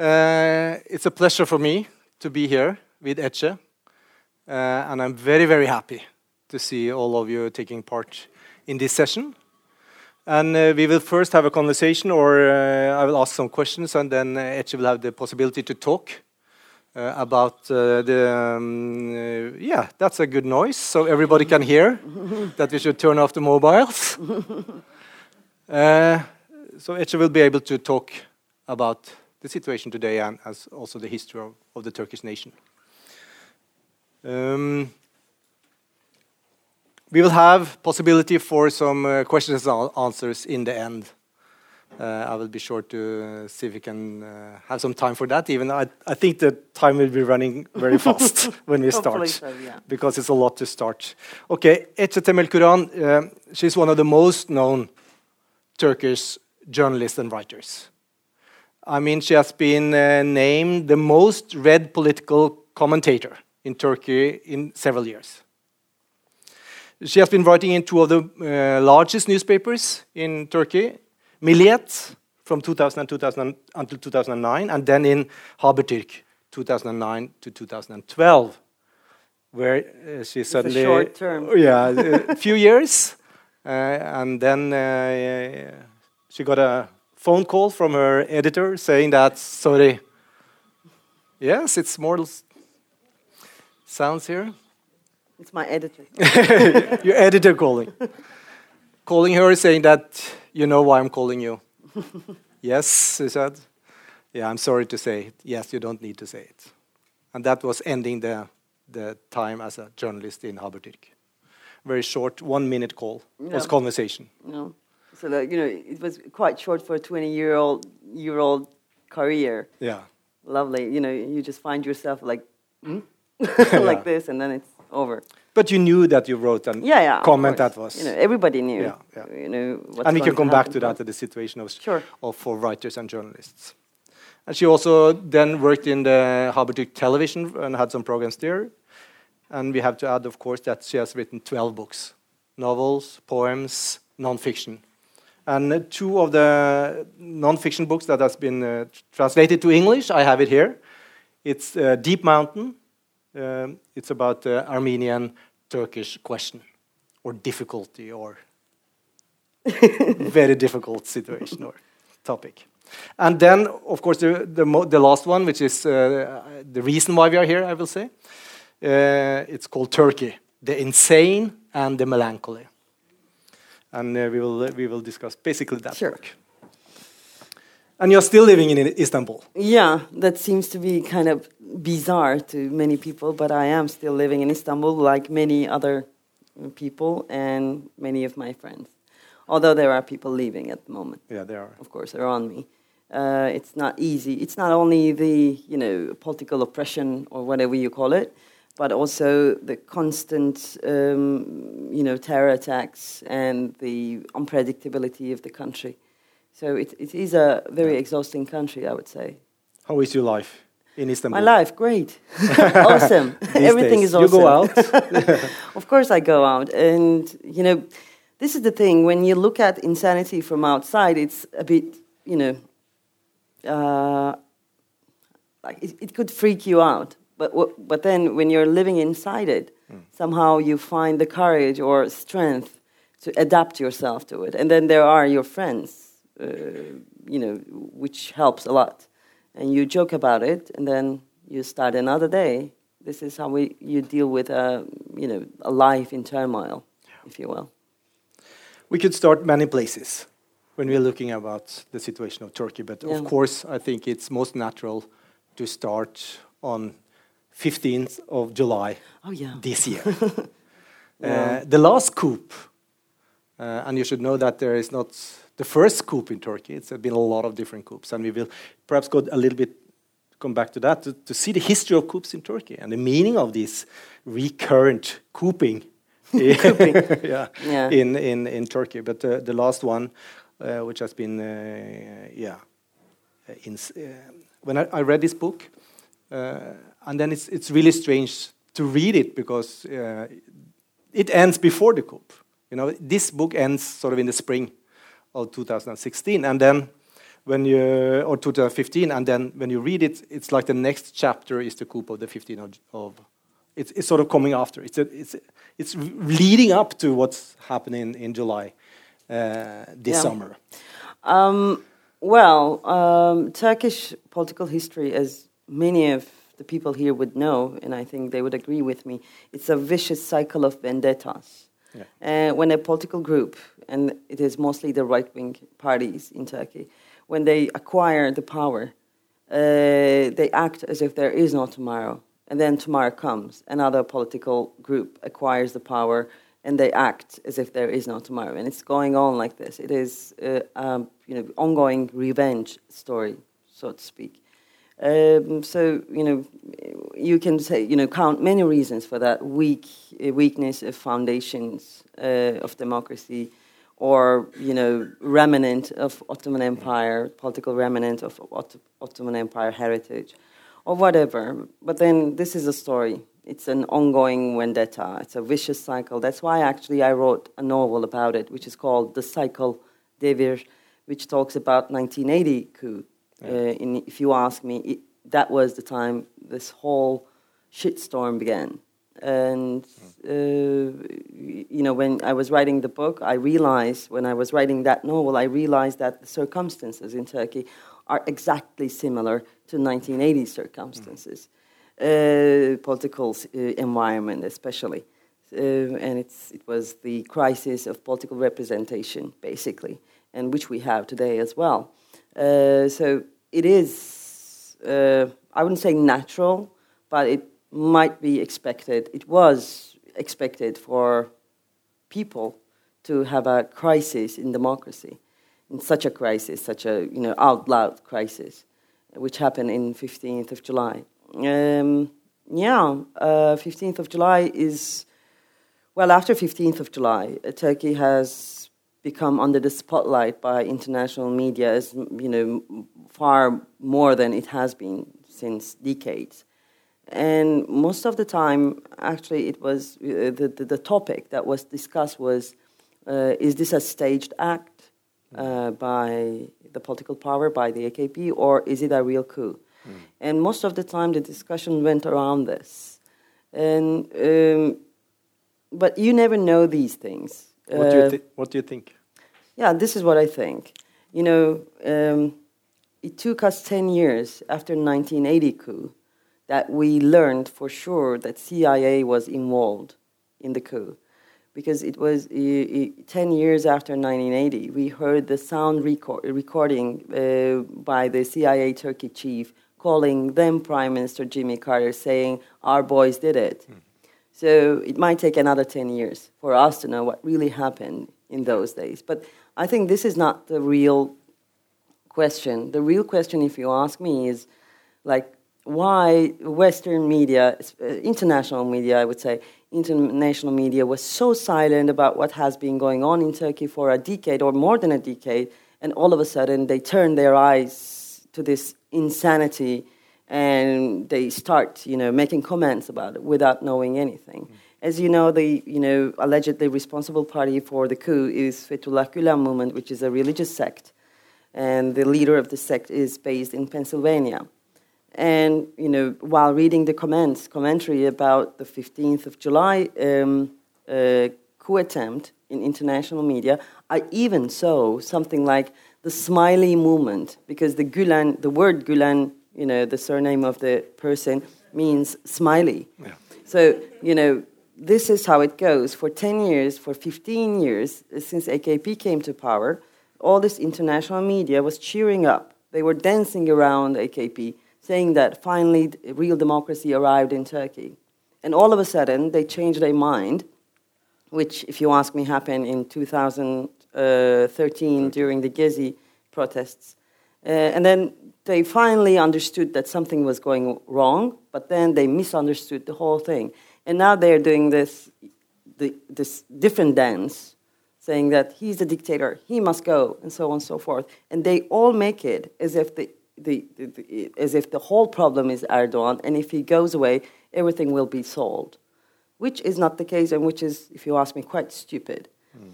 Uh, it's a pleasure for me to be here with Ece, uh, and I'm very, very happy to see all of you taking part in this session. And uh, we will first have a conversation, or uh, I will ask some questions, and then Ece will have the possibility to talk uh, about uh, the. Um, uh, yeah, that's a good noise, so everybody can hear that we should turn off the mobiles. Uh, so Ece will be able to talk about the situation today and as also the history of, of the Turkish nation. Um, we will have possibility for some uh, questions and answers in the end. Uh, I will be sure to uh, see if we can uh, have some time for that. Even I, I think the time will be running very fast when we start, so, yeah. because it's a lot to start. Okay, Ece Temelkuran, uh, she's one of the most known Turkish journalists and writers. I mean, she has been uh, named the most read political commentator in Turkey in several years. She has been writing in two of the uh, largest newspapers in Turkey, Milliyet from 2000 and 2000 until 2009, and then in Habertürk 2009 to 2012, where uh, she suddenly short term. yeah, a few years, uh, and then uh, she got a phone call from her editor saying that sorry. Yes, it's more sounds here. It's my editor. Your editor calling. calling her saying that you know why I'm calling you. yes, she said. Yeah, I'm sorry to say it. Yes, you don't need to say it. And that was ending the, the time as a journalist in Habertürk. Very short, one minute call was conversation. Know, so that you know, it was quite short for a twenty-year-old year old career. Yeah. Lovely. You know, you just find yourself like, hmm? Yeah. like this, and then it's over. But you knew that you wrote an Yeah, yeah. comment that was. You know, everybody knew. Yeah, yeah. You know, what's and we can come back to that, to the situation of, Sure. of for writers and journalists. And she also then worked in the Habertürk television and had some programs there. And we have to add, of course, that she has written 12 books novels, poems, non-fiction. And uh, two of the non-fiction books that has been uh, translated to English, I have it here. It's uh, Deep Mountain. Um, it's about the Armenian-Turkish question, or difficulty, or very difficult situation or topic. And then, of course, the, the, mo- the last one, which is uh, the reason why we are here, I will say, uh, it's called Turkey, the insane and the melancholy. And uh, we, will, we will discuss basically that Sure. book. And you're still living in Istanbul. Yeah, that seems to be kind of bizarre to many people, but I am still living in Istanbul like many other people and many of my friends. Although there are people leaving at the moment, Yeah, there are. of course, around me. Uh, it's not easy. It's not only the you know political oppression or whatever you call it, but also the constant um, you know terror attacks and the unpredictability of the country. So it, it is a very exhausting country, I would say. How is your life in Istanbul? My life, great, awesome. Everything days? is awesome. You go out? of course, I go out, and you know, this is the thing. When you look at insanity from outside, it's a bit, you know, uh, like it, it could freak you out. But but then when you're living inside it, somehow you find the courage or strength to adapt yourself to it. And then there are your friends, uh, you know, which helps a lot. And you joke about it, and then you start another day. This is how we you deal with a you know a life in turmoil, if you will. We could start many places when we're looking about the situation of Turkey, but Yeah. of course, I think it's most natural to start on 15th of July Oh yeah. this year. Uh, the last coup, uh, and you should know that there is not the first coup in Turkey. It's been a lot of different coups, and we will perhaps go a little bit come back to that to, to see the history of coups in Turkey and the meaning of this recurrent couping. yeah, Yeah. in, in, in Turkey. But uh, the last one, uh, which has been, uh, yeah, uh, in, when I, I read this book, uh, and then it's, it's really strange to read it because uh, it ends before the coup. You know, this book ends sort of in the spring of 2016, and then when you or 2015, and then when you read it, it's like the next chapter is the coup of the 15th of, of it's, it's sort of coming after. It's a, it's it's leading up to what's happening in July uh, this Yeah. summer. Um, well, um, Turkish political history, as many of the people here would know, and I think they would agree with me, it's a vicious cycle of vendettas. Uh, when a political group, and it is mostly the right wing parties in Turkey, when they acquire the power, uh, they act as if there is no tomorrow. And then tomorrow comes, another political group acquires the power, and they act as if there is no tomorrow. And it's going on like this. It is uh, um, you know, ongoing revenge story, so to speak. Um, so you know, you can say you know count many reasons for that weak uh, weakness of foundations uh, of democracy, or you know remnant of Ottoman Empire, political remnant of Ot- Ottoman Empire heritage, or whatever. But then this is a story. It's an ongoing vendetta. It's a vicious cycle. That's why actually I wrote a novel about it, which is called The Cycle Devir, which talks about 1980 coup. Uh, in, if you ask me, it, that was the time this whole shitstorm began. And, uh, you know, when I was writing the book, I realized, when I was writing that novel, I realized that the circumstances in Turkey are exactly similar to 1980 circumstances, uh, political uh, environment especially. Uh, and it's, it was the crisis of political representation, basically, and which we have today as well. Uh, so it is, uh, I wouldn't say natural, but it might be expected. It was expected for people to have a crisis in democracy, in such a crisis, such a you know out loud crisis, which happened in 15th of July. Um, yeah, uh, 15th of July is well after 15th of July, uh, Turkey has become under the spotlight by international media as you know far more than it has been since decades. And most of the time, actually, it was uh, the, the, the topic that was discussed was uh, is this a staged act uh, by the political power, by the AKP, or is it a real coup? And most of the time, the discussion went around this. And, um, but you never know these things. What do you Uh, thi- What do you think? yeah, this is what I think. You know, um, it took us 10 years after 1980 coup that we learned for sure that CIA was involved in the coup. Because it was uh, uh, 10 years after 1980, we heard the sound record, recording uh, by the CIA Turkey chief calling then Prime Minister Jimmy Carter saying, Our boys did it. So it might take another 10 years for us to know what really happened in those days. But I think this is not the real question. The real question, if you ask me, is like why Western media, uh, international media, I would say, international media was so silent about what has been going on in Turkey for a decade or more than a decade, and all of a sudden they turn their eyes to this insanity and they start, you know, making comments about it without knowing anything. As you know, the you know allegedly responsible party for the coup is Fethullah Gulen movement, which is a religious sect, and the leader of the sect is based in Pennsylvania. And you know, while reading the comments commentary about the 15th of July um, uh, coup attempt in international media, I even saw something like the smiley movement because the Gulen, the word Gulen, you know, the surname of the person means smiley. Yeah. So, you know, this is how it goes. For 10 years, for 15 years, uh, since AKP came to power, all this international media was cheering up. They were dancing around AKP, saying that finally real democracy arrived in Turkey. And all of a sudden, they changed their mind, which, if you ask me, happened in 2013 during the Gezi protests. Uh, and then they finally understood that something was going wrong, but then they misunderstood the whole thing. And now they're doing this, the, this different dance, saying that he's the dictator, he must go, and so on and so forth. And they all make it as if the, the, the, the, as if the whole problem is Erdogan, and if he goes away, everything will be solved, which is not the case, and which is, if you ask me, quite stupid. Hmm.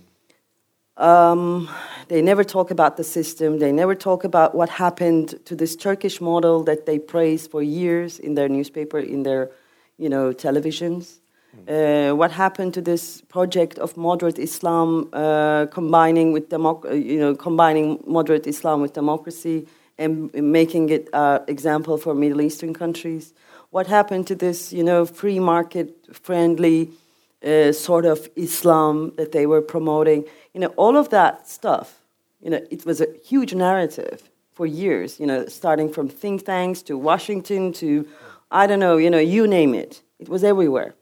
Um, they never talk about the system. They never talk about what happened to this Turkish model that they praised for years in their newspaper, in their, you know, televisions. Uh, what happened to this project of moderate Islam uh, combining with democ- uh, you know, combining moderate Islam with democracy and making it an example for Middle Eastern countries? What happened to this, you know, free market friendly uh, sort of Islam that they were promoting? You know, all of that stuff. You know, it was a huge narrative for years. You know, starting from think tanks to Washington to, I don't know, you know, you name it. It was everywhere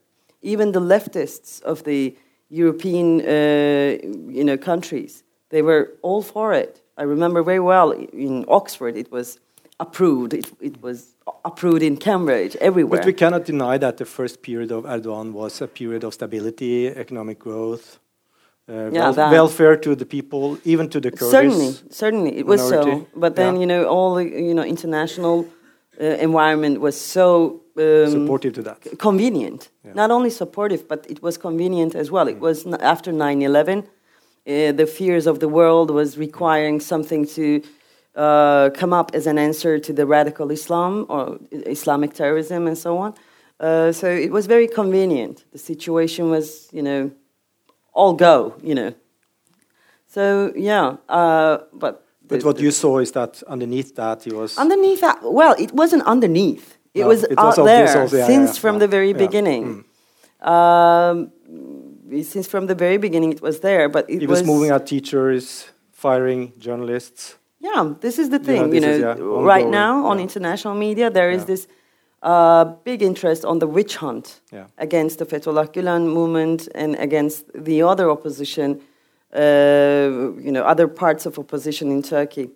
even the leftists of the European uh, you know, countries, they were all for it. I remember very well in Oxford, it was approved. It, it was approved in Cambridge, everywhere. But we cannot deny that the first period of Erdogan was a period of stability, economic growth, uh, Yeah, wel- welfare to the people, even to the Kurds. certainly, certainly, it was so. But then Yeah. you know, all the you know international uh, environment was so um, supportive to that. convenient. Yeah. Mm. Not only supportive, but it was convenient as well. It was n- after 9 11, uh, the fears of the world was requiring something to uh, come up as an answer to the radical Islam or Islamic terrorism and so on. Uh, so it was very convenient. The situation was, you know, all go, you know. So, yeah, uh, but. But what the- you saw is that underneath that he was. Underneath that, well, it wasn't underneath. It No, was it out was there also, yeah, since yeah, from yeah, the very beginning. Um, since from the very beginning, it was there, but it he was, moving out teachers, firing journalists. Yeah, this is the Yeah, thing. you know, is, yeah, right ongoing, now on yeah. international media, there is Yeah. this uh, big interest on the witch hunt Yeah. against the Fethullah Gulen movement and against the other opposition, uh, you know, other parts of opposition in Turkey.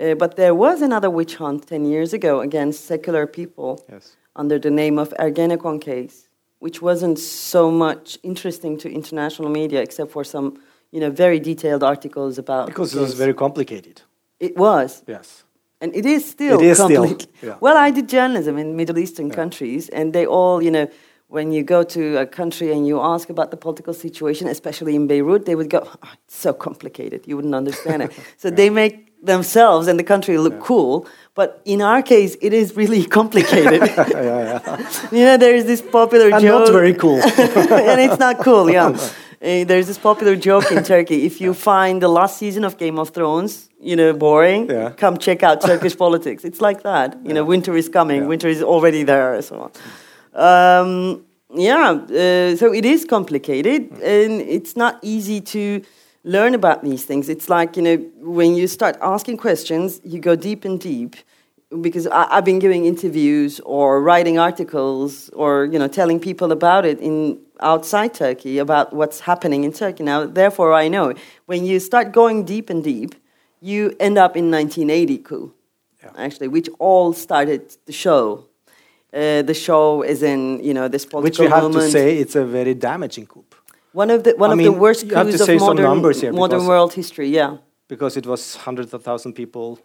Uh, but there was another witch hunt 10 years ago against secular people Yes. under the name of Ergenekon case, which wasn't so much interesting to international media except for some, you know, very detailed articles about Because it was very complicated. It was. Yes. And it is still It is still, yeah. Well, I did journalism in Middle Eastern countries, and they all, you know, when you go to a country and you ask about the political situation, especially in Beirut, they would go, "Oh, "It's so complicated. You wouldn't understand it." So they make themselves and the country look cool, but in our case, it is really complicated. yeah, yeah. you know, there is this popular And joke, not very cool. and it's not cool. Yeah, Uh, there's this popular joke in Turkey: if you find the last season of Game of Thrones, you know, boring, Yeah. come check out Turkish politics. It's like that. You know, winter is coming, Yeah. winter is already there, and so on. Um, yeah, uh, so it is complicated, and it's not easy to learn about these things. It's like you know, when you start asking questions, you go deep and deep. Because I, I've been giving interviews or writing articles or you know telling people about it in outside Turkey about what's happening in Turkey now. Therefore, I know when you start going deep and deep, you end up in 1980 coup, Yeah. actually, which all started the show. Uh, the show is in you know this political Which we have movement. to say it's a very damaging coup. one of the one I of mean, the worst you have to coups of modern numbers here modern world history. Yeah, Because it was hundreds of thousand people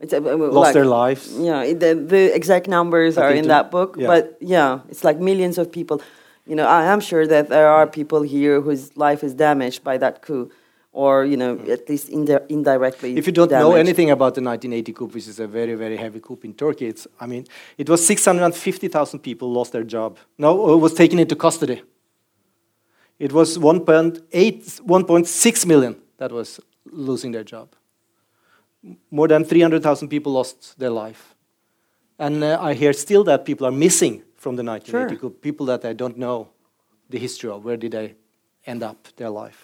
uh, lost like- their lives. Yeah, the, the exact numbers I are in that book, yeah. but yeah, it's like millions of people. You know, I am sure that there are people here whose life is damaged by that coup, or you know, at least indi- indirectly. Mm. If you don't know anything about the 1980 coup, which is a very, very heavy coup in Turkey, it's, I mean, it was 650,000 people lost their job. No, it was taken into custody. It was 1.8, 1.6 million that was losing their job. More than 300,000 people lost their life. And uh, I hear still that people are missing from the 1980 Sure. people that I don't know the history of, where did they end up their life.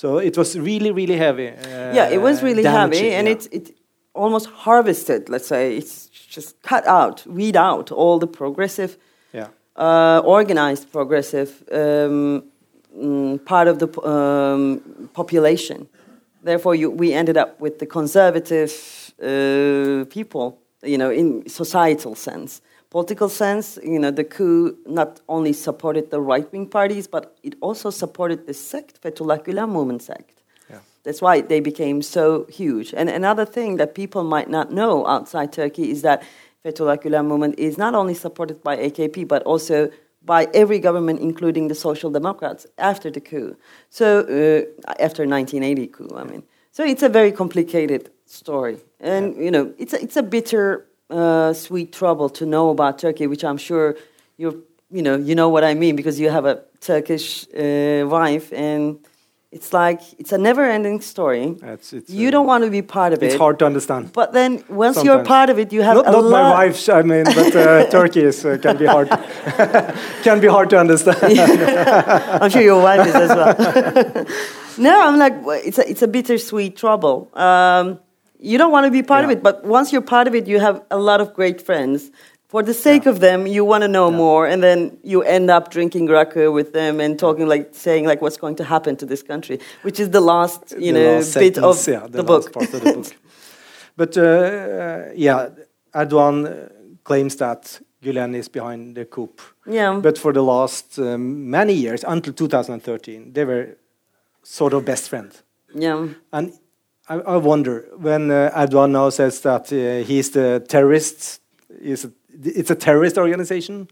So it was really, really heavy. Uh, yeah, it was really damaging, heavy, and yeah. it's it almost harvested. Let's say it's just cut out, weed out all the progressive, yeah. uh, organized progressive um, mm, part of the um, population. Therefore, you, we ended up with the conservative uh, people, you know, in societal sense. Political sense, you know, the coup not only supported the right-wing parties, but it also supported the sect, Fethullah Gulen movement sect. Yeah. That's why they became so huge. And another thing that people might not know outside Turkey is that Fethullah Gulen movement is not only supported by AKP, but also by every government, including the Social Democrats, after the coup. So uh, after 1980 coup, I mean. So it's a very complicated story, and you know, it's a, it's a bitter, uh, sweet trouble to know about Turkey, which I'm sure you you know you know what I mean because you have a Turkish uh, wife and it's like it's a never-ending story. It's, it's, you uh, don't want to be part of It's it. It's hard to understand. But then once you're part of it, you have Not, a not my wife, I mean, but uh, Turkey is, uh, can be hard. can be hard to understand. I'm sure your wife is as well. no, I'm like it's a it's a bittersweet trouble. Um, you don't want to be part of it, but once you're part of it, you have a lot of great friends. For the sake of them, you want to know more, and then you end up drinking raki with them and talking like saying like what's going to happen to this country, which is the last you The know last bit of sentence, yeah, the, last book. part of the book. But uh, uh, yeah, Erdogan uh, claims that Gulen is behind the coup. yeah, But for the last um, many years, until 2013, they were sort of best friends. yeah. And I, I wonder when uh, Erdogan now says that uh, he's the terrorist, is a, it's a terrorist organization,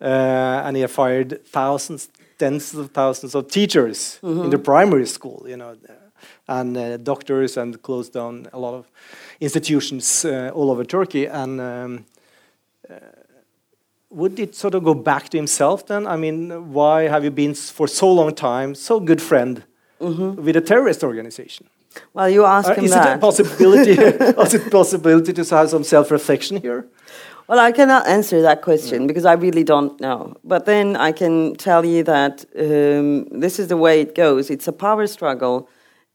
uh, and he fired thousands, tens of thousands of teachers in the primary school, you know, and uh, doctors, and closed down a lot of institutions uh, all over Turkey. And um, uh, would it sort of go back to himself then? I mean, why have you been for so long time so good friend with a terrorist organization? Well, you ask Uh, him is it a possibility? is it possibility to have some self-reflection here? Well, I cannot answer that question because I really don't know. But then I can tell you that um, this is the way it goes. It's a power struggle,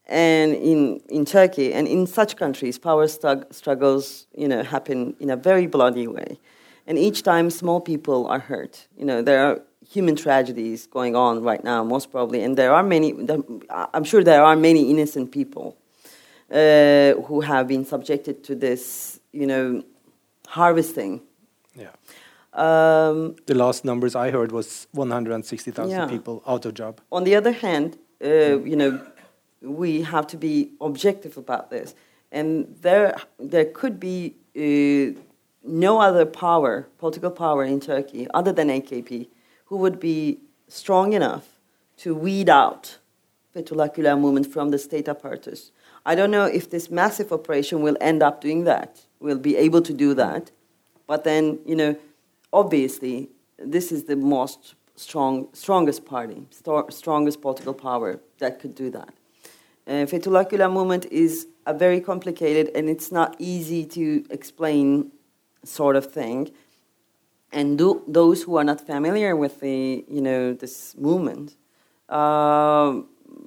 and in in Turkey and in such countries, power strug- struggles, you know, happen in a very bloody way, and each time small people are hurt. You know, there are human tragedies going on right now, most probably, and there are many. I'm sure there are many innocent people uh, who have been subjected to this, you know, harvesting. Yeah. Um, The last numbers I heard was 160,000 Yeah. people out of job. on the other hand, uh, you know, we have to be objective about this, and there there could be uh, no other power, political power in Turkey other than AKP, who would be strong enough to weed out Fethullah Gülen movement from the state apparatus. I don't know if this massive operation will end up doing that. We'll be able to do that, but then you know, obviously, this is the most strong, strongest party, strongest political power that could do that. Uh, Fethullah Gülen movement is a very complicated and it's not easy to explain sort of thing. And do, those who are not familiar with the, you know, this movement, um,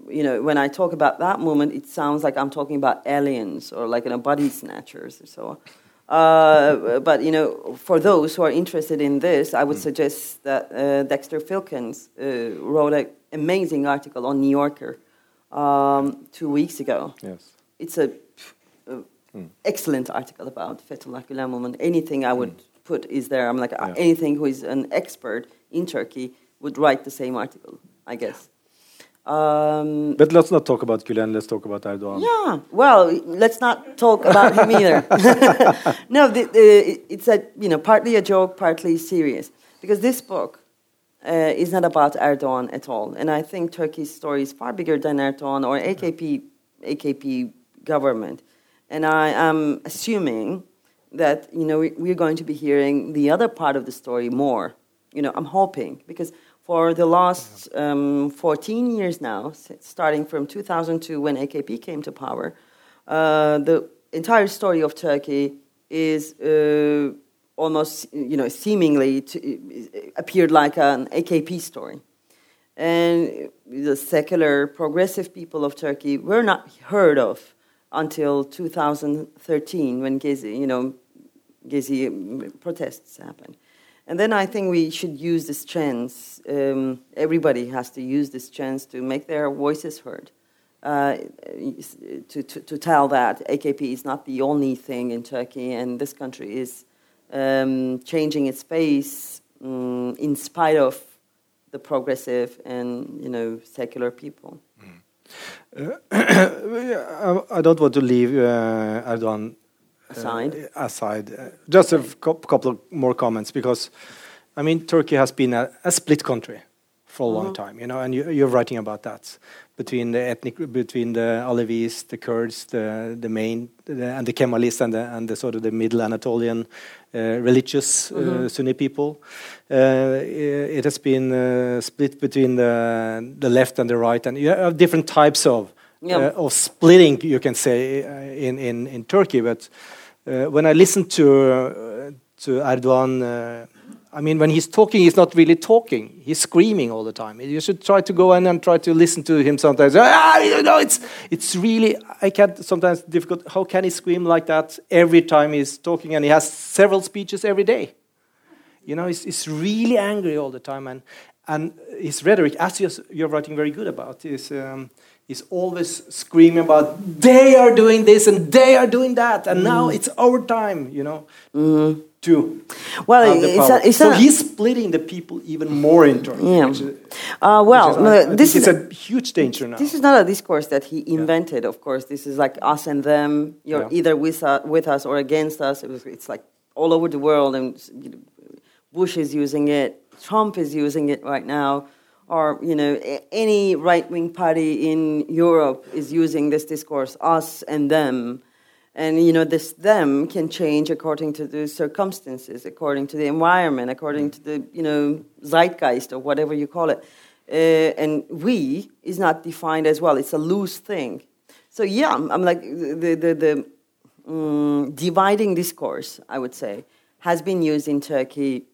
you know, when I talk about that movement, it sounds like I'm talking about aliens or like you know, body snatchers or so. Uh, but you know, for those who are interested in this, I would suggest that uh, Dexter Filkins uh, wrote an amazing article on New Yorker um, two weeks ago. Yes. It's a, a excellent article about Fethullah Gülen movement. Anything I would put is there. I'm like uh, Yeah. anything who is an expert in Turkey would write the same article, I guess. Um, But let's not talk about Gülen, let's talk about Erdogan. yeah, well, let's not talk about him either. no, the, the, it's a you know partly a joke, partly serious because this book uh, is not about Erdogan at all, and I think Turkey's story is far bigger than Erdogan or AKP AKP government, and I am assuming that you know we, we're going to be hearing the other part of the story more. You know, I'm hoping because for the last um, 14 years now, starting from 2002 when AKP came to power, uh, the entire story of Turkey is uh, almost, you know, seemingly to, appeared like an AKP story. And the secular, progressive people of Turkey were not heard of until 2013 when Gezi, you know, Gezi protests happened. And then I think we should use this chance. Um, everybody has to use this chance to make their voices heard, uh, to, to, to tell that AKP is not the only thing in Turkey, and this country is um, changing its face um, in spite of the progressive and you know secular people. I, I don't want to leave uh, Erdogan uh, Aside. aside. Uh, just a cou- couple of more comments because I mean, Turkey has been a, a split country for a long time, you know, and you, you're writing about that between the ethnic, between the Alevis, the Kurds, the the main, the, and the Kemalists, and the and the sort of the Middle Anatolian uh, religious uh, Sunni people. Uh, it has been uh, split between the the left and the right, and you have different types of Yeah. uh, of splitting, you can say, uh, in in in Turkey. But when I listen to to Erdogan. I mean, when he's talking, he's not really talking. He's screaming all the time. You should try to go in and try to listen to him sometimes. Ah, you know, it's it's really I can't sometimes difficult. How can he scream like that every time he's talking? And he has several speeches every day. You know, he's, he's really angry all the time, and and his rhetoric, as you're, you're writing very good about, is um, is always screaming about they are doing this and they are doing that, and now it's our time. You know, to Well, it's a- it's so a- he's splitting the people even more in Turkey. Yeah. which is- Uh, which well, is- no, I- I think this is it's a huge danger now. This is not a discourse that he invented, of course. This is like us and them. You're Yeah. either with, uh, with us or against us. It was, it's like all over the world, and you know, Bush is using it, Trump is using it right now, or you know, any right-wing party in Europe is using this discourse, us and them. And you know, this them can change according to the circumstances, according to the environment, according to the you know zeitgeist or whatever you call it. Uh, and we is not defined as well. It's a loose thing. So yeah, I'm, I'm like the the the mm, dividing discourse. I would say has been used in Turkey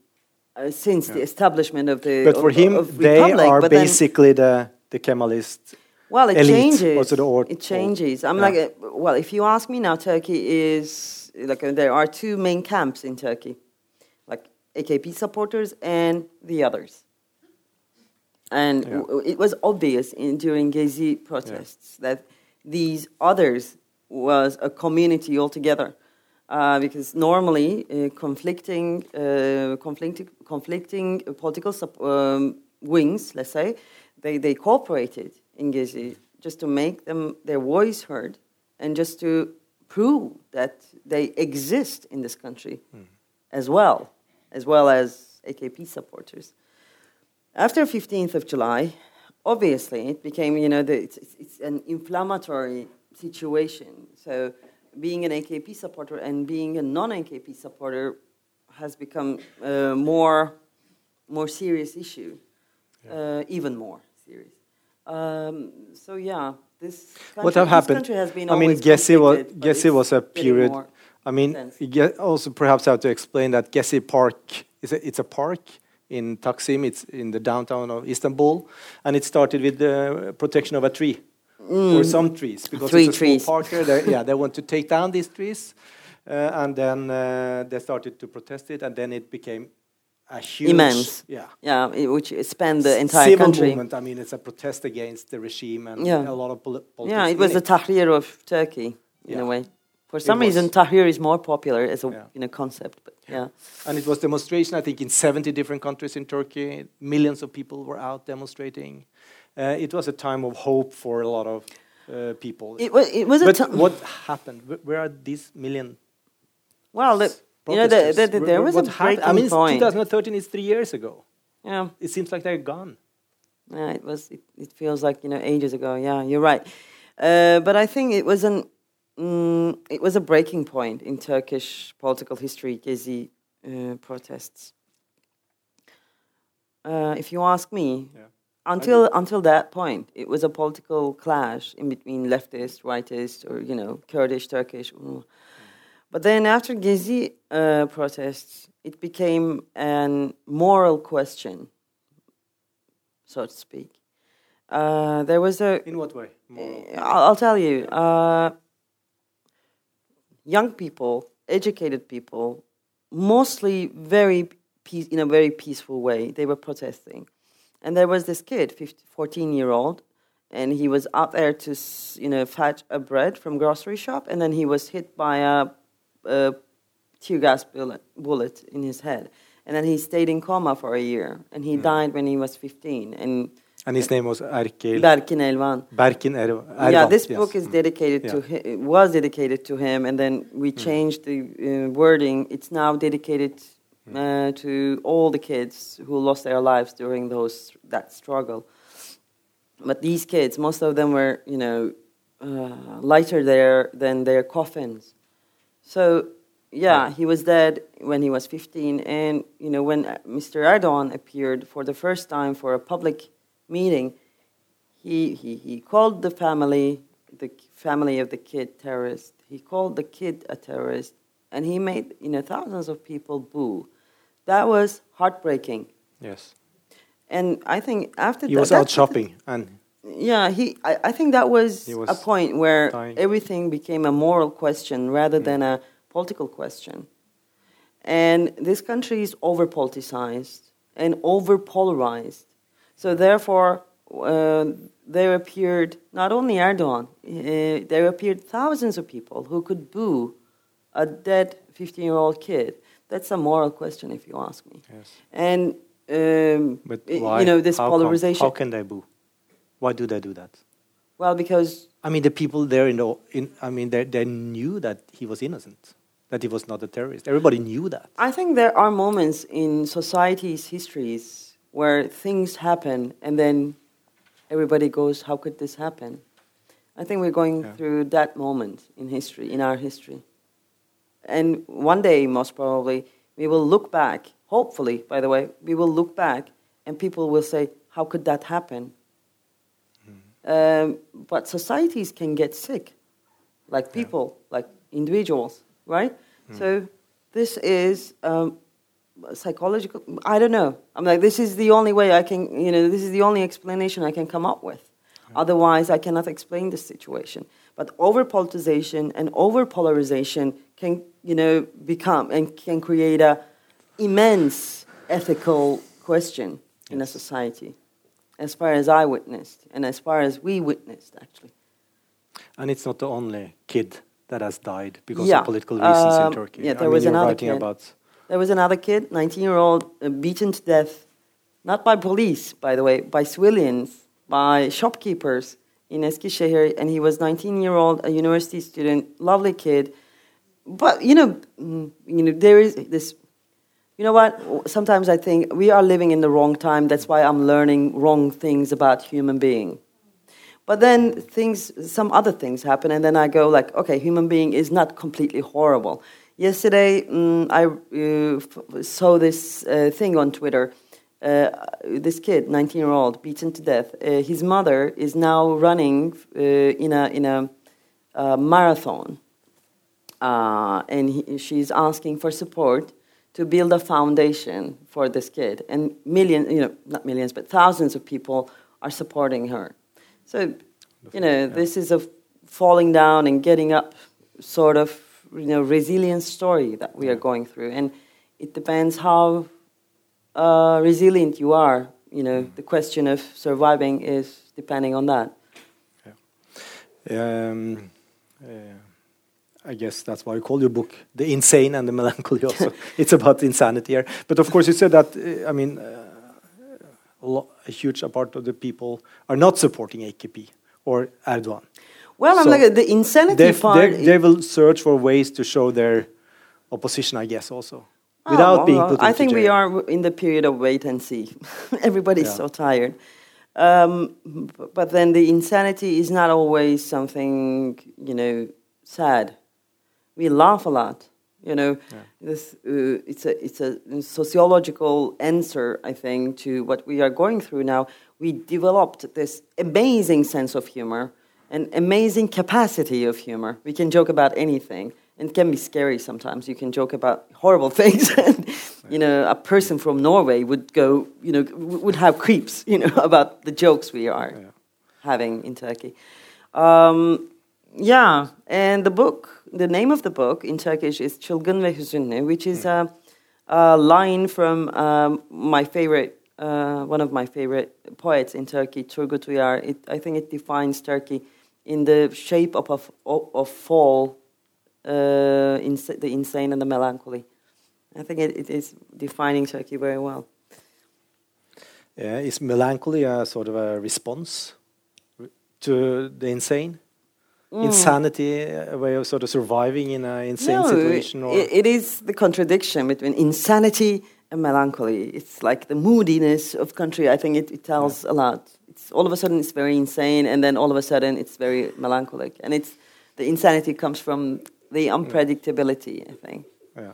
uh, since the establishment of the. but for him, of they republic, are but then- basically the the Kemalist. Well, it elite, changes. or- it changes. I'm yeah. like, uh, well, if you ask me now, Turkey is like uh, there are two main camps in Turkey, like AKP supporters and the others. And Yeah. it was obvious in, during Gezi protests that these others was a community altogether. Uh, because normally uh, conflicting, uh, conflicting, conflicting political sup- um, wings, let's say, they, they cooperated in Gezi just to make them their voice heard and just to prove that they exist in this country as well, as well as AKP supporters. After 15th of July, obviously it became, you know, the, it's, it's, it's an inflammatory situation. So being an AKP supporter and being a non-AKP supporter has become a more, more serious issue, uh, even more serious. Um, so yeah, this country, what have happened? country has been I mean, Gezi was conflicted, but Gezi it's was a period. I mean, intense. you get also perhaps I have to explain that Gezi Park is a, it's a park in Taksim. It's in the downtown of Istanbul, and it started with the protection of a tree or some trees because Mm. Three it's a small park there. They, yeah, they want to take down these trees, uh, and then uh, they started to protest it, and then it became a huge, Immense. yeah, Yeah, which spanned the entire civil country. movement. I mean, it's a protest against the regime and Yeah. a lot of poli- politics. Yeah, it was the Tahrir of Turkey in Yeah. a way. For some reason, Tahrir is more popular as a Yeah. you know concept, but yeah. And it was demonstration, I think, in 70 different countries in Turkey. Millions of people were out demonstrating. Uh, it was a time of hope for a lot of uh, people. It was it was but time. what happened? Where are these million well, the, you know, the, the, the, there was what a breaking I mean, point. 2013 is three years ago. Yeah, It seems like they're gone. yeah, it was. It, it feels like you know ages ago. Yeah, you're right. Uh, but I think it was an mm, it was a breaking point in Turkish political history. Gezi uh, protests. Uh, if you ask me, Yeah. until until that point, it was a political clash in between leftist, rightist, or you know, Kurdish, Turkish. mm. But then after Gezi uh, protests, it became a moral question, so to speak. Uh, there was a In what way? Moral. I'll, I'll tell you. Uh, young people, educated people, mostly very peace, in a very peaceful way. They were protesting, and there was this kid, 15, 14 year old, and he was out there to you know fetch a bread from grocery shop, and then he was hit by a, a tear gas bullet, bullet in his head, and then he stayed in coma for a year, and he died when he was 15, and. And his name was Erkil. Berkin Elvan. Berkin Er- Ervan. Yeah, this yes. book is dedicated to Yeah. hi- was dedicated to him, and then we changed the uh, wording. It's now dedicated uh, to all the kids who lost their lives during those that struggle. But these kids, most of them were, you know, uh, lighter there than their coffins. So, yeah, he was dead when he was 15. And, you know, when uh, Mr. Erdogan appeared for the first time for a public meeting, he, he, he called the family, the family of the kid, terrorist. He called the kid a terrorist. And he made, you know, thousands of people boo. That was heartbreaking. Yes. And I think after He that, He was out shopping and yeah, he. I, I think that was, was a point where dying. everything became a moral question rather than a political question. And this country is over politicized and over polarized. So therefore, uh, there appeared not only Erdogan, uh, there appeared thousands of people who could boo a dead 15-year-old kid. That's a moral question, if you ask me. yes. And um, But why? you know this How come? polarization. How can they boo? Why do they do that? Well, because I mean, the people there in the in, I mean, they they knew that he was innocent, that he was not a terrorist. Everybody knew that. I think there are moments in society's histories where things happen and then everybody goes, How could this happen? I think we're going Yeah. through that moment in history, in our history. And one day, most probably, we will look back, hopefully, by the way, we will look back and people will say, How could that happen? Um, but societies can get sick, like people, like individuals, right? So this is um, psychological. I don't know. I'm like, this is the only way I can, you know, this is the only explanation I can come up with. Otherwise, I cannot explain the situation. But over politicization and over polarization can, you know, become and can create a immense ethical question in a society, as far as I witnessed and as far as we witnessed, actually. And it's not the only kid that has died because Yeah. of political reasons Um, in Turkey. yeah, there mean, was you're another kid. about. There was another kid, 19 year old, uh, beaten to death, not by police, by the way, by civilians, by shopkeepers in Eskişehir, and he was 19 year old, a university student, lovely kid. But you know, mm, you know, there is this. You know what? Sometimes I think we are living in the wrong time. That's why I'm learning wrong things about human being. But then things, some other things happen, and then I go like, okay, human being is not completely horrible. Yesterday, mm, I uh, saw this uh, thing on Twitter. Uh, this kid, 19 year old, beaten to death. Uh, his mother is now running uh, in a in a uh, marathon, and he, she's asking for support to build a foundation for this kid. And millions, you know, not millions, but thousands of people are supporting her. So, you know, this is a falling down and getting up sort of, you know, resilience story that we are going through. And it depends how uh, resilient you are. You know, the question of surviving is depending on that. Um, uh, I guess that's why you call your book "The Insane and the Melancholy." Also, it's about insanity here. But of course, you said that. Uh, I mean, uh, a, lo- a huge part of the people are not supporting AKP or Erdogan. Well, I'm like the insanity They, part. they, will search for ways to show their opposition, I guess, also Oh, without well, being well, put I think we are in the period of wait and see. Everybody's Yeah. so tired. Um, but then the insanity is not always something, you know, sad. We laugh a lot. You know, this, uh, it's, a, it's a sociological answer, I think, to what we are going through now. We developed this amazing sense of humor, an amazing capacity of humor. We can joke about anything. And it can be scary sometimes. You can joke about horrible things. and, you know, a person from Norway would go, you know, would have creeps, you know, about the jokes we are Yeah. having in Turkey. Um, yeah, and the book, the name of the book in Turkish is Çılgın ve Hüzünlü, which is a, a line from um, my favorite, uh, one of my favorite poets in Turkey, Turgut Uyar. It, I think it defines Turkey in the shape of a f- of, of fall, uh, ins- the insane and the melancholy. I think it, it is defining Turkey very well. Yeah, is melancholy a sort of a response to the insane? Mm. insanity, a way of sort of surviving in an insane situation? Or it, it is the contradiction between insanity and melancholy. It's like the moodiness of country. I think it, it tells a lot. It's all of a sudden it's very insane, and then all of a sudden it's very melancholic. And it's the insanity comes from the unpredictability. I think. yeah.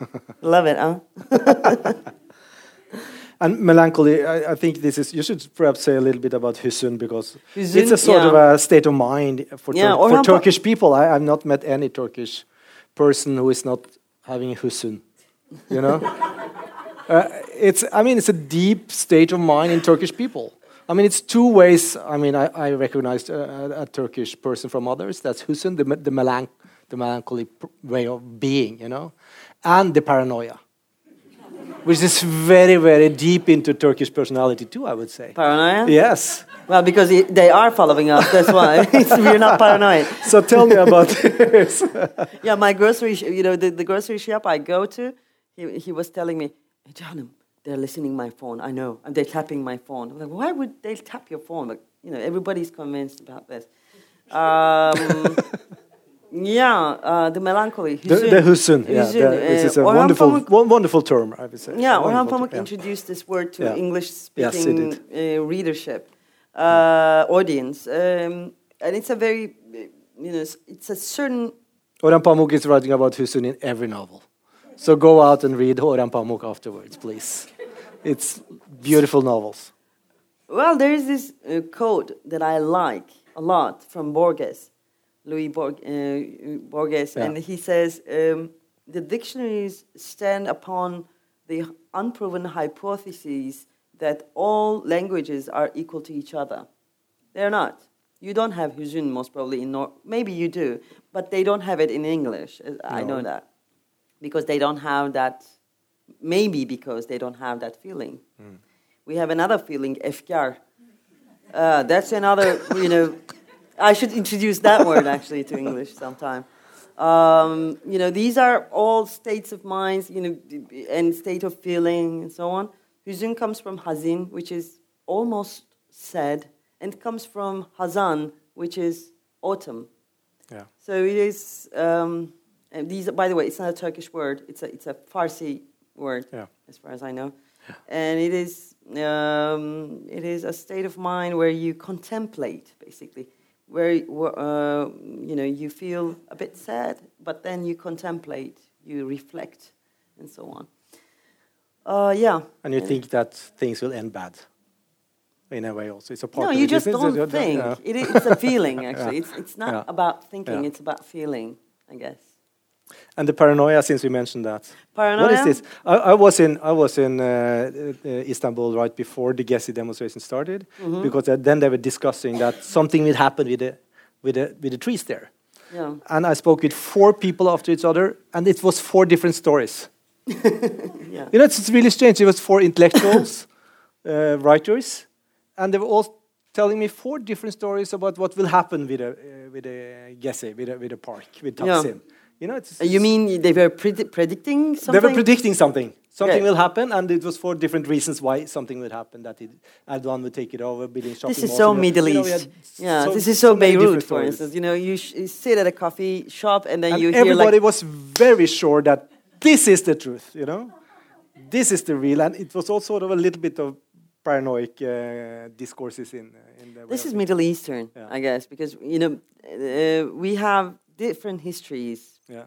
Love it, huh? And melancholy, I, I think this is. You should perhaps say a little bit about Hüzün because it's a sort of a state of mind for, Yeah, Tur- for Turkish people. I, I've not met any Turkish person who is not having Hüzün. You know, uh, it's. I mean, it's a deep state of mind in Turkish people. I mean, it's two ways. I mean, I, I recognized a, a Turkish person from others. That's Hüzün, the, the, melanch- the melancholy way of being. You know, and the paranoia which is very, very deep into Turkish personality too, I would say. Paranoia? Yes. Well, because they are following us, that's why. We're not paranoid. So tell me about this. Yeah, my grocery, you know, the, the grocery shop I go to, he, he was telling me, hey, Janum, they're listening my phone. I know. And they're tapping my phone. I'm like, why would they tap your phone? Like, you know, everybody's convinced about this. Um, yeah, uh, the melancholy. the, the Hüzün, yeah, the- uh, is a Orhan wonderful, Pamuk- wonderful term, I would say. Yeah, Orhan Pamuk yeah. introduced this word to Yeah. English-speaking Yes, uh, readership uh, audience, um, and it's a very, you know, it's- a certain. Orhan Pamuk is writing about Hüzün in every novel. So go out and read Orhan Pamuk afterwards, please. It's beautiful novels. Well, there is this uh, quote that I like a lot from Borges, Louis Borg, uh, Borges, Yeah. and he says um, the dictionaries stand upon the unproven hypothesis that all languages are equal to each other. They're not. You don't have hüzün most probably in Nor- maybe you do, but they don't have it in English. I know that because they don't have that. Maybe because they don't have that feeling. We have another feeling, efkar. Uh, that's another, you know, I should introduce that word actually to English sometime. Um, you know, these are all states of minds, you know, and state of feeling and so on. Hüzün comes from hazin, which is almost sad, and comes from hazan, which is autumn. Yeah. So it is. Um, and these, by the way, it's not a Turkish word. It's a it's a Farsi word, Yeah. as far as I know. And it is um, it is a state of mind where you contemplate, basically, where uh, you know you feel a bit sad, but then you contemplate, you reflect, and so on. Uh, yeah. And you think that things will end bad in a way also. It's a part No, of you just don't think. Yeah. It it's a feeling, actually. It's, it's not Yeah. about thinking, Yeah. it's about feeling, I guess. And the paranoia, since we mentioned that. Paranoia? What is this? I, I was in I was in uh, uh, Istanbul right before the Gezi demonstration started, Mm-hmm. because uh, then they were discussing that something will happen with the with the with the trees there. Yeah. And I spoke with four people after each other, and it was four different stories. Yeah. You know, it's, it's really strange. It was four intellectuals, uh, writers, and they were all telling me four different stories about what will happen with a uh, with a Gezi, with a with a park, with Yeah. You know, it's, Uh, You mean they were predi- predicting something? they were predicting something. Something Okay. will happen, and it was for different reasons why something would happen. That it, Erdogan would take it over, building shopping This is so. Middle You know, East. yeah, so- this is so, many Beirut, for instance. You know, you, sh- you sit at a coffee shop and then And you hear everybody like, was very sure that this is the truth. You know, this is the real, and it was all sort of a little bit of paranoid uh, discourses in uh, in the. this is. Middle Eastern, Yeah. I guess, because you know uh, we have different histories Yeah.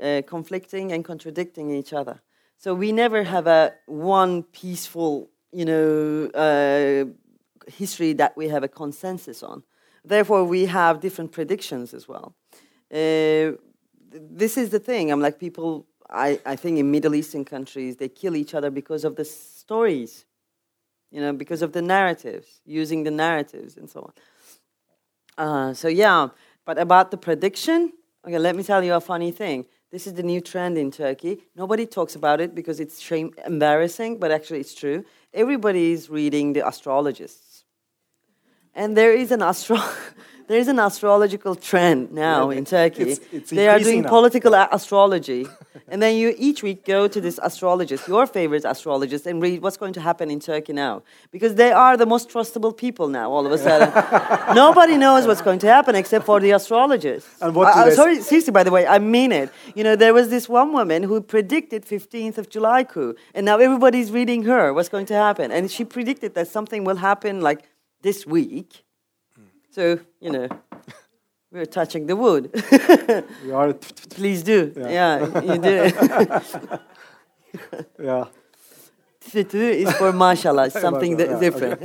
uh, conflicting and contradicting each other. So we never have a one peaceful, you know, uh, history that we have a consensus on. Therefore, we have different predictions as well. Uh, this is the thing. I'm like people. I, I think in Middle Eastern countries they kill each other because of the stories, you know, because of the narratives, using the narratives and so on. Uh, so yeah, but about the prediction, okay, let me tell you a funny thing. This is the new trend in Turkey. Nobody talks about it because it's shame, embarrassing, but actually it's true. Everybody is reading the astrologists, and there is an astro. there is an astrological trend now Yeah, in Turkey. it's- it's they are doing now. political astrology, and then you each week go to this astrologist, your favorite astrologist, and read what's going to happen in Turkey now, because they are the most trustable people now. All of a sudden, nobody knows what's going to happen except for the astrologist. And what I, s- sorry, seriously, by the way, I mean it. You know, there was this one woman who predicted 15th of July coup, and now everybody's reading her what's going to happen, and she predicted that something will happen like this week. So you know, we're touching the wood. We are, Please do. Yeah. Yeah, you do. yeah. Fitu is for mashallah, something Yeah, di- okay. different.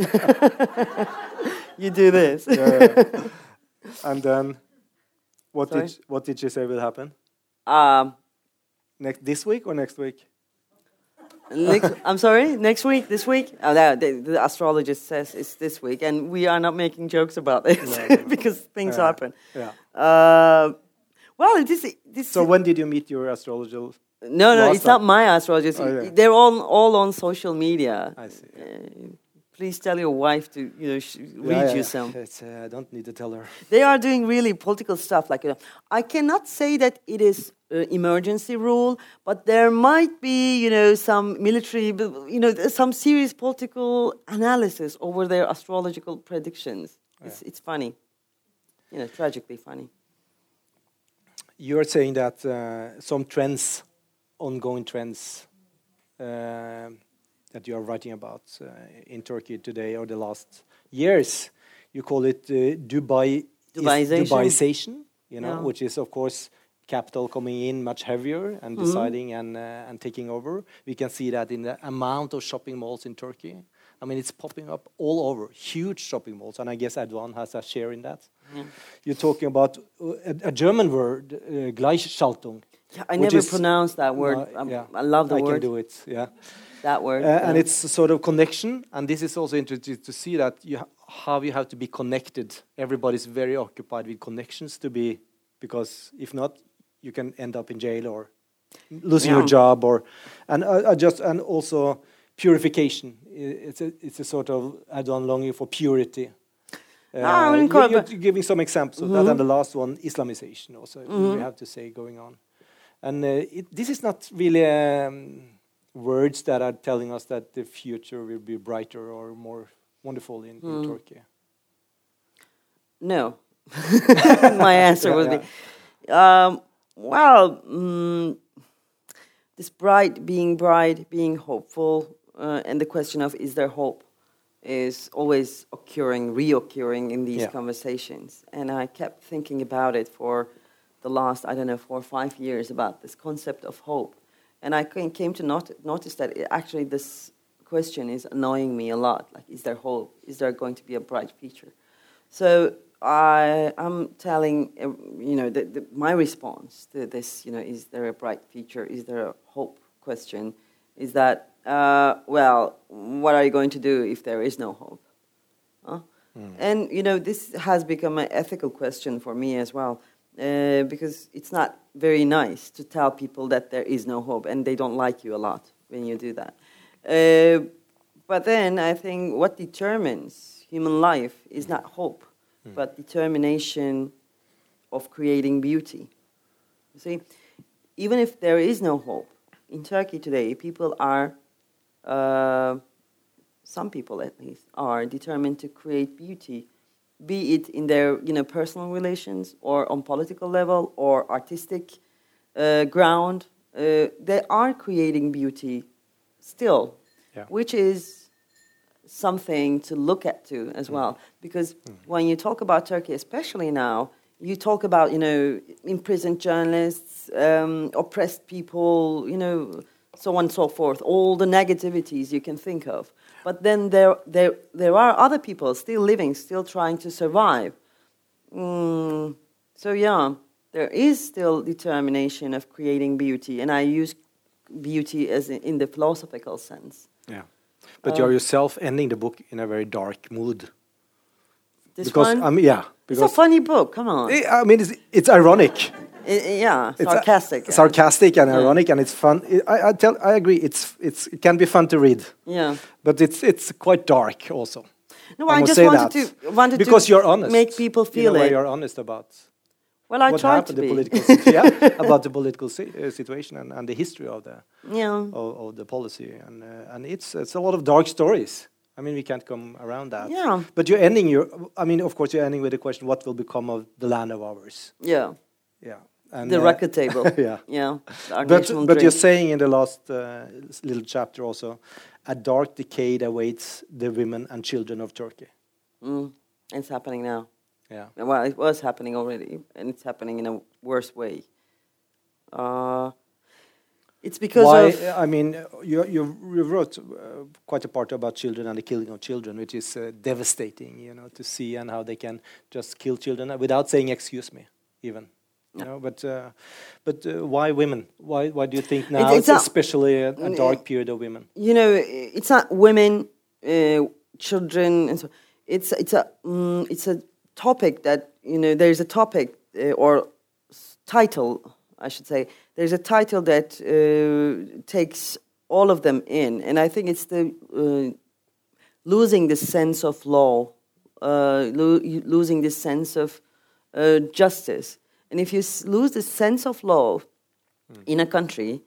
you do this. yeah. And then, what Sorry? did what did she say will happen Um, next this week or next week? Next, I'm sorry, next week, this week? Oh, no, the, the astrologist says it's this week, and we are not making jokes about this No, no. because things Yeah. happen. Yeah. Uh, well, this, this So when did you meet your astrologer? no, no, it's not my astrologist. Oh, yeah. They're all all on social media. I see. Uh, please tell your wife to you know sh- read yeah, you some. Uh, I don't need to tell her. They are doing really political stuff. Like, you know, I cannot say that it is uh, emergency rule, but there might be, you know, some military, you know, some serious political analysis over their astrological predictions. It's, it's funny, you know, tragically funny. You're saying that uh, some trends, ongoing trends, uh, that you are writing about uh, in Turkey today or the last years, you call it uh, Dubai Dubaization. Dubaization, you know, Yeah. which is of course capital coming in much heavier and Mm-hmm. deciding and uh, and taking over. We can see that in the amount of shopping malls in Turkey. I mean, it's popping up all over, huge shopping malls, and I guess Erdogan has a share in that. You're talking about uh, a, a German word, uh, Gleichschaltung. Yeah, I never is- pronounced that word. Um, yeah, I love the I word. I can do it. Yeah, That word. uh, and it's a sort of connection, and this is also interesting to see that you ha- how you have to be connected. Everybody's very occupied with connections to be, because if not, you can end up in jail or losing your job, or and uh, uh, just and also purification. It's a it's a sort of add-on longing for purity. Uh, Ah, I wouldn't you- you're. Mm-hmm. giving some examples of that, and the last one, Islamization, also we have to say going on. And uh, it, this is not really um, words that are telling us that the future will be brighter or more wonderful in, Hmm. in Turkey. No. My answer Yeah, would yeah. be, um, well, mm, this bright, being bright, being hopeful, uh, and the question of is there hope is always occurring, reoccurring in these Yeah. conversations. And I kept thinking about it for the last, I don't know, four or five years about this concept of hope. And I came came to not, notice that it, actually this question is annoying me a lot. Like, is there hope? Is there going to be a bright future? So I, I'm telling, uh, you know, the, the, my response to this, you know, is there a bright future? Is there a hope question? Is that, uh, well, what are you going to do if there is no hope? Huh? And, you know, this has become an ethical question for me as well, uh, because it's not very nice to tell people that there is no hope, and they don't like you a lot when you do that. Uh, but then I think what determines human life is not hope, but determination of creating beauty. You see, even if there is no hope, in Turkey today, people are, uh, some people at least, are determined to create beauty, be it in their you know, personal relations or on political level or artistic uh, ground. Uh, they are creating beauty still, Yeah. which is something to look at too as well. Because when you talk about Turkey, especially now, you talk about you know imprisoned journalists, um, oppressed people, you know, so on and so forth. All the negativities you can think of. But then there there there are other people still living, still trying to survive. Mm, so yeah, there is still determination of creating beauty, and I use beauty as in, in the philosophical sense. Yeah, but Uh, you're yourself ending the book in a very dark mood. This because one, I mean, yeah, Because it's a funny book. Come on, I I mean, it's, it's ironic. I- I- yeah, It's a- sarcastic. sarcastic and Yeah. ironic, and it's fun. I, I tell, I agree. It's it's it can be fun to read, yeah. but it's it's quite dark also. No, I I just wanted that. to wanted because to you're honest. make people In a feel way it. You're honest about Well, I what tried to happened, the be. political yeah, about the political si- uh, situation and, and the history of the yeah. of, of the policy, and uh, and it's it's a lot of dark stories. I mean, we can't come around that. Yeah. But you're ending your. I mean, of course, you're ending with the question: What will become of the land of ours? Yeah. Yeah. And, The uh, record table. yeah. Yeah. But but you're saying in the last uh, little chapter also, a dark decade awaits the women and children of Turkey. Mm, it's happening now. Yeah. Well, it was happening already, and it's happening in a worse way. Uh, it's because Why? of I mean, you you, wrote uh, quite a part about children and the killing of children, which is uh, devastating. You know, to see and how they can just kill children without saying "excuse me," even. You Yeah. know, but uh, but uh, why women? Why why do you think now it's it's, a- especially a, a Mm, dark period of women? you know, it's not women, uh, children, and so. It's it's a mm, it's a topic that you know. There's a topic uh, or title, I should say. There's a title that uh, takes all of them in, and I think it's the uh, losing the sense of law, uh, lo- losing the sense of uh, justice. And if you lose the sense of law in a country,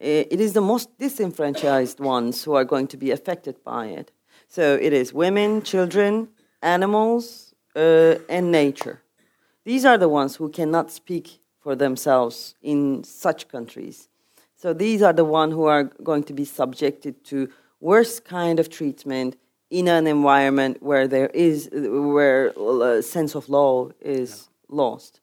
uh, it is the most disenfranchised ones who are going to be affected by it. So it is women, children, animals, uh, and nature. These are the ones who cannot speak for themselves in such countries. So these are the ones who are going to be subjected to worse kind of treatment in an environment where there is where a sense of law is lost.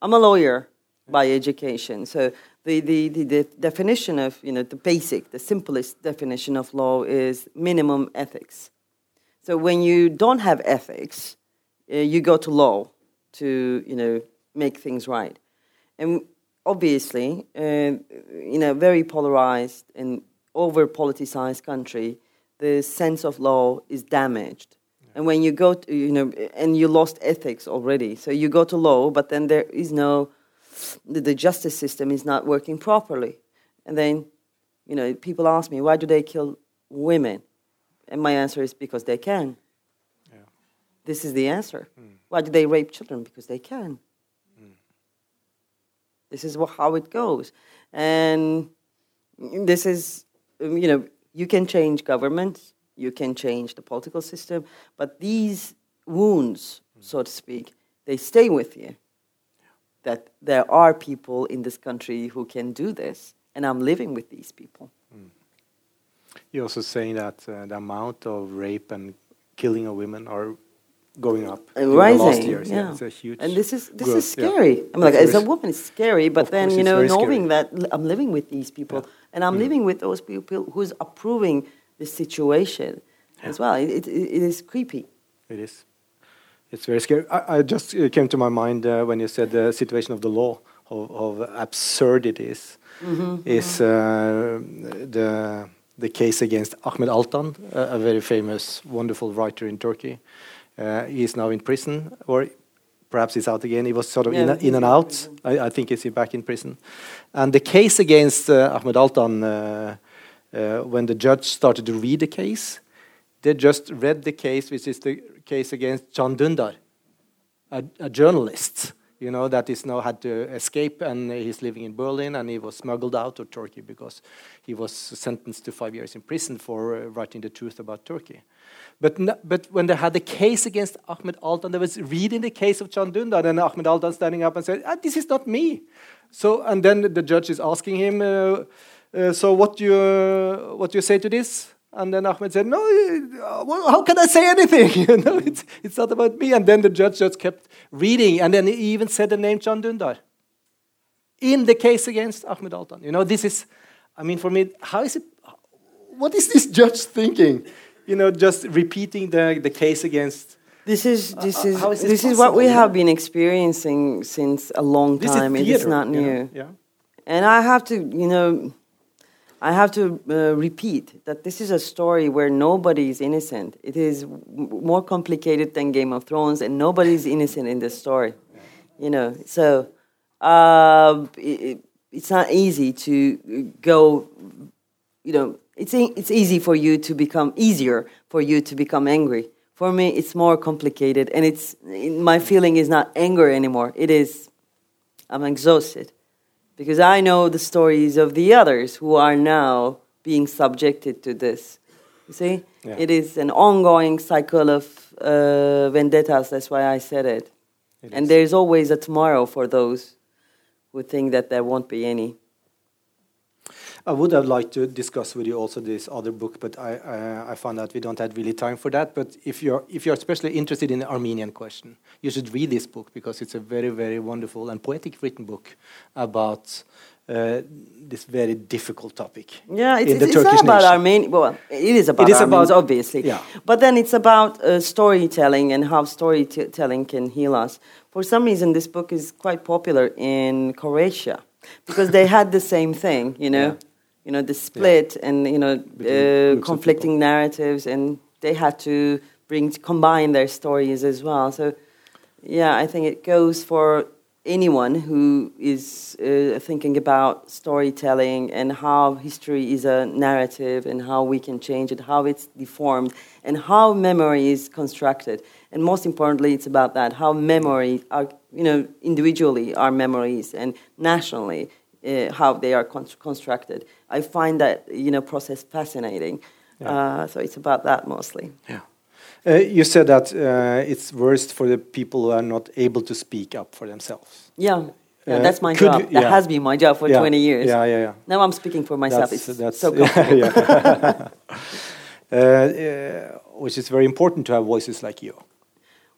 I'm a lawyer by education, so the, the, the, the definition of you know the basic, the simplest definition of law is minimum ethics. So when you don't have ethics, uh, you go to law to you know make things right, and obviously uh, in a very polarized and over politicized country, the sense of law is damaged. And when you go to, you know, and you lost ethics already, so you go to law, but then there is no, the, the justice system is not working properly. And then, you know, people ask me, why do they kill women? And my answer is because they can. This is the answer. Why do they rape children? Because they can. This is how it goes. And this is, um, you know, you can change governments, you can change the political system, but these wounds, so to speak, they stay with you. That there are people in this country who can do this, and I'm living with these people. You're also saying that uh, the amount of rape and killing of women are going up the rising, last years. yeah. it's a huge. And this is this growth, is yeah. scary. I mean, like as a woman, it's scary. But Of then you know, knowing scary. that I'm living with these people, Yeah. Mm. and I'm living with those people who's approving the situation as well. It, it, it is creepy. It is. It's very scary. I, I just uh, came to my mind uh, when you said the situation of the law, of, of absurd it is. Is uh, the the case against Ahmed Altan, a very famous, wonderful writer in Turkey. Uh, he is now in prison, or perhaps he's out again. He was sort of Yeah, in, in and out. I, I think he's back in prison. And the case against uh, Ahmed Altan, uh, uh, when the judge started to read the case, they just read the case, which is the case against Can Dündar, a, a journalist, you know, that is now had to escape, and he's living in Berlin, and he was smuggled out of Turkey because he was sentenced to five years in prison for uh, writing the truth about Turkey. But, n- but when they had the case against Ahmed Altan, they was reading the case of Can Dündar, and Ahmed Altan standing up and said, ah, "This is not me." So, and then the judge is asking him, uh, uh, "So what do you what do you say to this?" And then Ahmed said, "No, uh, well, how can I say anything? you know, it's it's not about me." And then the judge just kept reading, and then he even said the name Can Dündar in the case against Ahmed Altan. You know, this is, I mean, for me, how is it? What is this judge thinking? You know, just repeating the the case against. This is this uh, is this this is what we have been experiencing since a long time. is It is not you know, new. Yeah. And I have to, you know, I have to uh, repeat that this is a story where nobody is innocent. It is w- more complicated than Game of Thrones, and nobody is innocent in this story. You know, so uh, it, it's not easy to go. You know, it's e- it's easy for you to become easier for you to become angry For me, it's more complicated, and it's my feeling is not anger anymore. It is I'm exhausted because I know the stories of the others who are now being subjected to this. You see, Yeah. it is an ongoing cycle of uh, vendettas. That's why I said it. It and is. there's always a tomorrow for those who think that there won't be any. I would have liked to discuss with you also this other book, but I, I, I found out we don't have really time for that. But if you're, if you're especially interested in the Armenian question, you should read this book because it's a very, very wonderful and poetic written book about uh, this very difficult topic. Yeah, it's, it's, Turkish not about. Armenia. Well, it is about is Armenians, about- obviously. yeah. But then it's about uh, storytelling and how storytelling can heal us. For some reason, this book is quite popular in Croatia because they had the same thing, you know, Yeah. You know, the split and you know uh, conflicting narratives, and they had to bring combine their stories as well. So, yeah, I think it goes for anyone who is uh, thinking about storytelling and how history is a narrative and how we can change it, how it's deformed, and how memory is constructed. And most importantly, it's about that how memory are, you know, individually our memories and nationally uh, how they are con- constructed. I find that you know process fascinating. Uh, so it's about that mostly. Yeah. Uh, you said that uh, it's worst for the people who are not able to speak up for themselves. Yeah. Yeah, Uh, that's my job. you- that has been my job for Yeah, 20 years. Yeah, yeah, yeah. Now I'm speaking for myself. That's, it's that's so yeah, comfortable. yeah. uh, which is very important to have voices like you.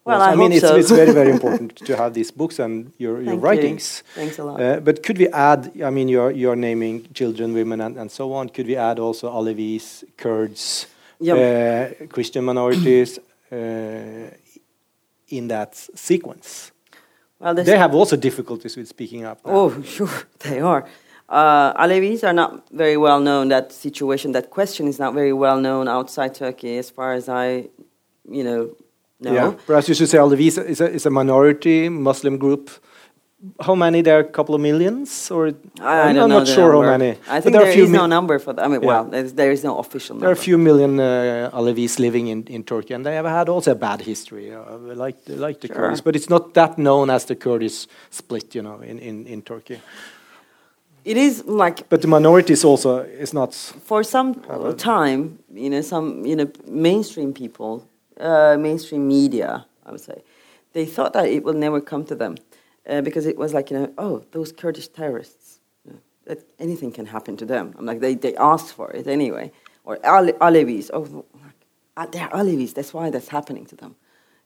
Well, Also, I mean, it's, it's very, very important to have these books and your, your Thank you. writings. Thanks a lot. Uh, but could we add? I mean, you're you're naming children, women, and, and so on. Could we add also Alevis, Kurds, uh, Christian minorities uh, in that sequence? well, They have also difficulties with speaking up. now. Oh, sure, they are. Uh, Alevis are not very well known. That situation, that question is not very well known outside Turkey, as far as I, you know, know. Yeah, perhaps you should say Alevis is a, is a minority Muslim group. How many? There are a couple of millions, or I, don't not know sure number. how many. I think there there is no number for that. I mean, Yeah. well, there's, no official There are a few million uh, Alevis living in, in Turkey, and they have had also a bad history, uh, like like the Sure. Kurds. But it's not that known as the Kurdish split, you know, in, in, in Turkey. It is like But the minorities also is not. for some time, you know, some you know mainstream people, uh, mainstream media, I would say, they thought that it will never come to them uh, because it was like you know, oh, those Kurdish terrorists, you know, that anything can happen to them. I'm like they they asked for it anyway, or Ale- Alevis, oh, ah, they're Alevis, that's why that's happening to them.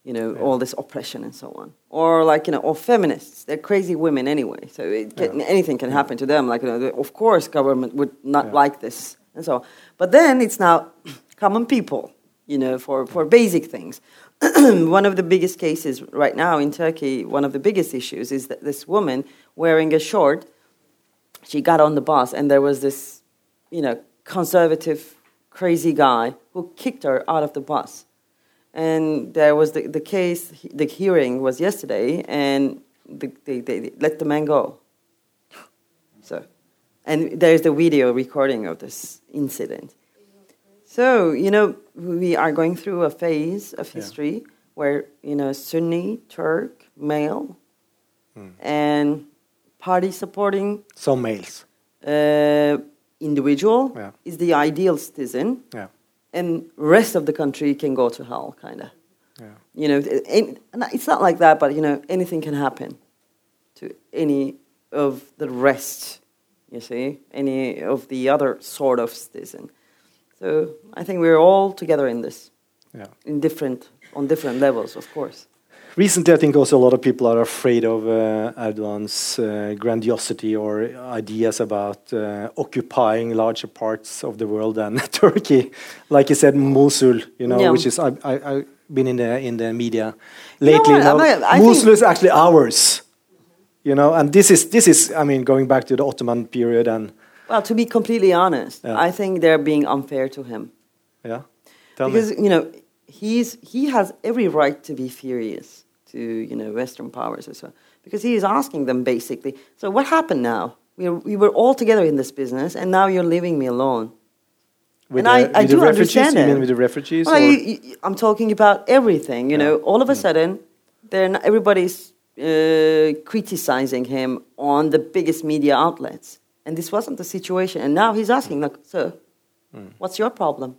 You know, all this oppression and so on, or like you know, or feminists. They're crazy women anyway, so it can, anything can happen to them. Like you know, of course, government would not Yeah. like this and so. on. But then it's now common people, you know, for for basic things. one of the biggest cases right now in Turkey, one of the biggest issues is that this woman wearing a short, she got on the bus and there was this, you know, conservative, crazy guy who kicked her out of the bus. And there was the, the case, the hearing was yesterday, and the, they, they let the man go. So, and there's the video recording of this incident. So, you know, we are going through a phase of Yeah. history where, you know, Sunni, Turk, male, Hmm. and party supporting So, males. uh, individual Yeah. is the ideal citizen, Yeah. and rest of the country can go to hell, kind of. Yeah. You know, it- it's not like that, but you know, anything can happen to any of the rest. You see, any of the other sort of citizen. So I think we're all together in this, Yeah. in different on different levels, of course. Recently, I think also a lot of people are afraid of uh, Erdogan's uh, grandiosity or ideas about uh, occupying larger parts of the world than Turkey. Like you said, Mosul, you know, Yeah. which is I, I, I've been in the in the media know lately. what, now, I I Mosul is actually ours, you know, and this is this is I mean going back to the Ottoman period and Well, to be completely honest, Yeah. I think they're being unfair to him. yeah, tell because me. you know he's he has every right to be furious to you know Western powers or so because he is asking them basically. So what happened now? We were, we were all together in this business, and now you're leaving me alone. With and the, I, I do the refugees? understand You it. mean with the refugees? Well, you, you, I'm talking about everything. You know, all of a sudden, then everybody's uh, criticizing him on the biggest media outlets, and this wasn't the situation. And now he's asking, like, "Sir, what's your problem?"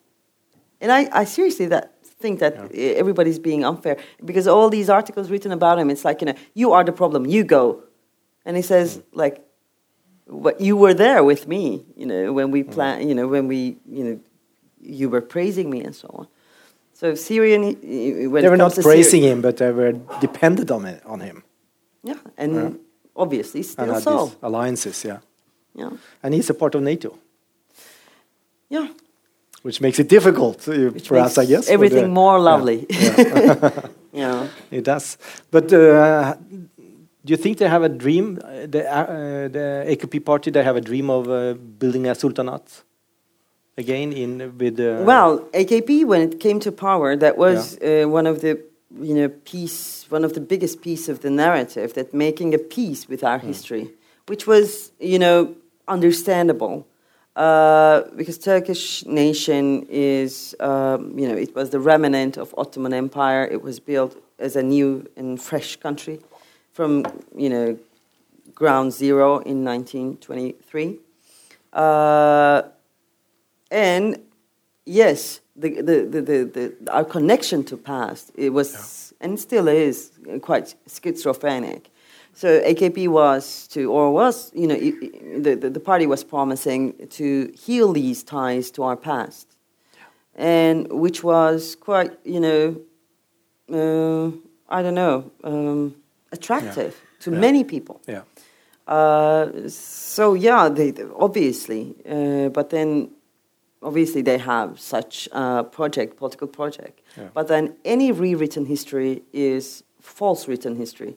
And I, I seriously that think that uh, everybody's being unfair because all these articles written about him, it's like you know, you are the problem, you go, and he says like, "What you were there with me, you know, when we plan, you know, when we, you know, you were praising me and so on." So Syrian, when they were not to Syri- praising him, but they were dependent on, it, on him. yeah, and Yeah. obviously And still had so, alliances, yeah. Yeah, And he's a part of NATO, yeah. which makes it difficult uh, Which for us, I guess. everything the- more lovely. Yeah, Yeah. it does. But uh, do you think they have a dream? uh, The, uh, the AKP party, they have a dream of uh, building a sultanate again in with. Uh, Well, AKP, when it came to power, that was uh, one of the you know piece, one of the biggest piece of the narrative that making a peace with our history, which was you know understandable. Uh, because Turkish nation is, um, you know, it was the remnant of Ottoman Empire. It was built as a new and fresh country from, you know, ground zero in 1923. Uh, and yes, the, the, the, the, the, our connection to past it was and still is quite schizophrenic. So AKP was to, or was, you know, the, the, the party was promising to heal these ties to our past, and which was quite, you know, uh, I don't know, um, attractive to Yeah. many people. yeah. Uh, so yeah, they they- obviously, uh, but then obviously they have such a project, political project. Yeah. But then any rewritten history is false written history.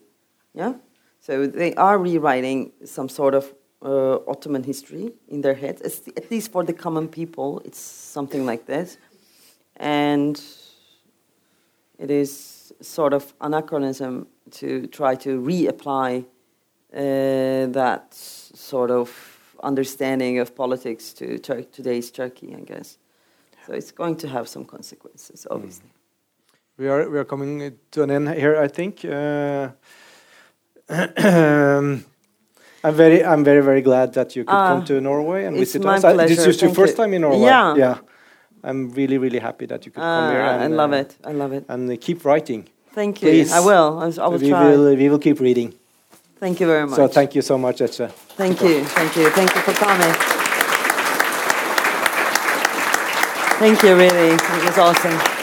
Yeah, so they are rewriting some sort of uh, Ottoman history in their heads. It's- At least for the common people, it's something like this, and it is sort of anachronism to try to reapply uh, that sort of understanding of politics to Tur- today's Turkey, I guess. So it's going to have some consequences, obviously. We are we are coming to an end here, I think. Uh, I'm very I'm very very glad that you could Ah, come to Norway and visit us. Uh, This is your thank first you. time in Norway. Yeah. yeah. I'm really really happy that you could come here. Ah, I love uh, it. I love it. And uh, keep writing. Thank you. please. I will. I, was- I will we try. will we will keep reading. Thank you very much. So thank you so much, Ece. Thank you. Thank you. Thank you for coming. Thank you, really. It was awesome.